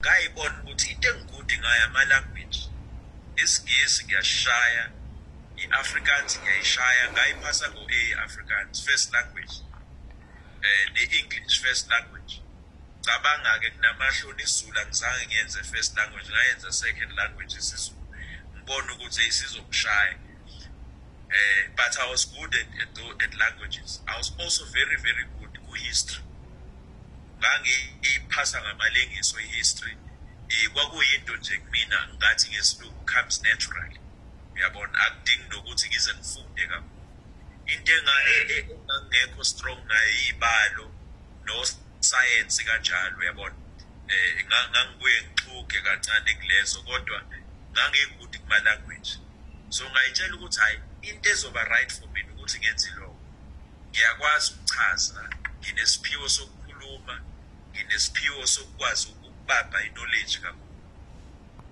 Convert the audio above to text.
ngayibona ukuthi into engikude ngayo ama-language isingisi ngiyashaya i-afrikaans ngiyayishaya ngayiphasa ngo-a afrikaans first language eh ne-english first language cabanga-ke kunamahloni isizulu angizange ngiyenze first language ngayenza second language isizulu ngibona ukuthi isizongishaya uh, but I was good at, at, at languages. I was also very, very good ku-history. Ngangiyiphasa ngamalengiso i-history. Eh kwakuyinto nje kumina ngathi ngesilungu comes naturally. Uyabona akudingi nokuthi ngize ngifunde kakhulu. Into engangekho strong nayo ibalo no science kanjalo uyabona. Eh ngangibuye ngixhuge kancane kulezo kodwa ngangikude kuma language. So ngayitshela ukuthi hayi into ezoba right for mina ukuthi ngenze lokho ngiyakwazi ukuchaza nginesiphiwo sokukhuluma nginesiphiwo sokukwazi ukubamba iknowledge kakhulu.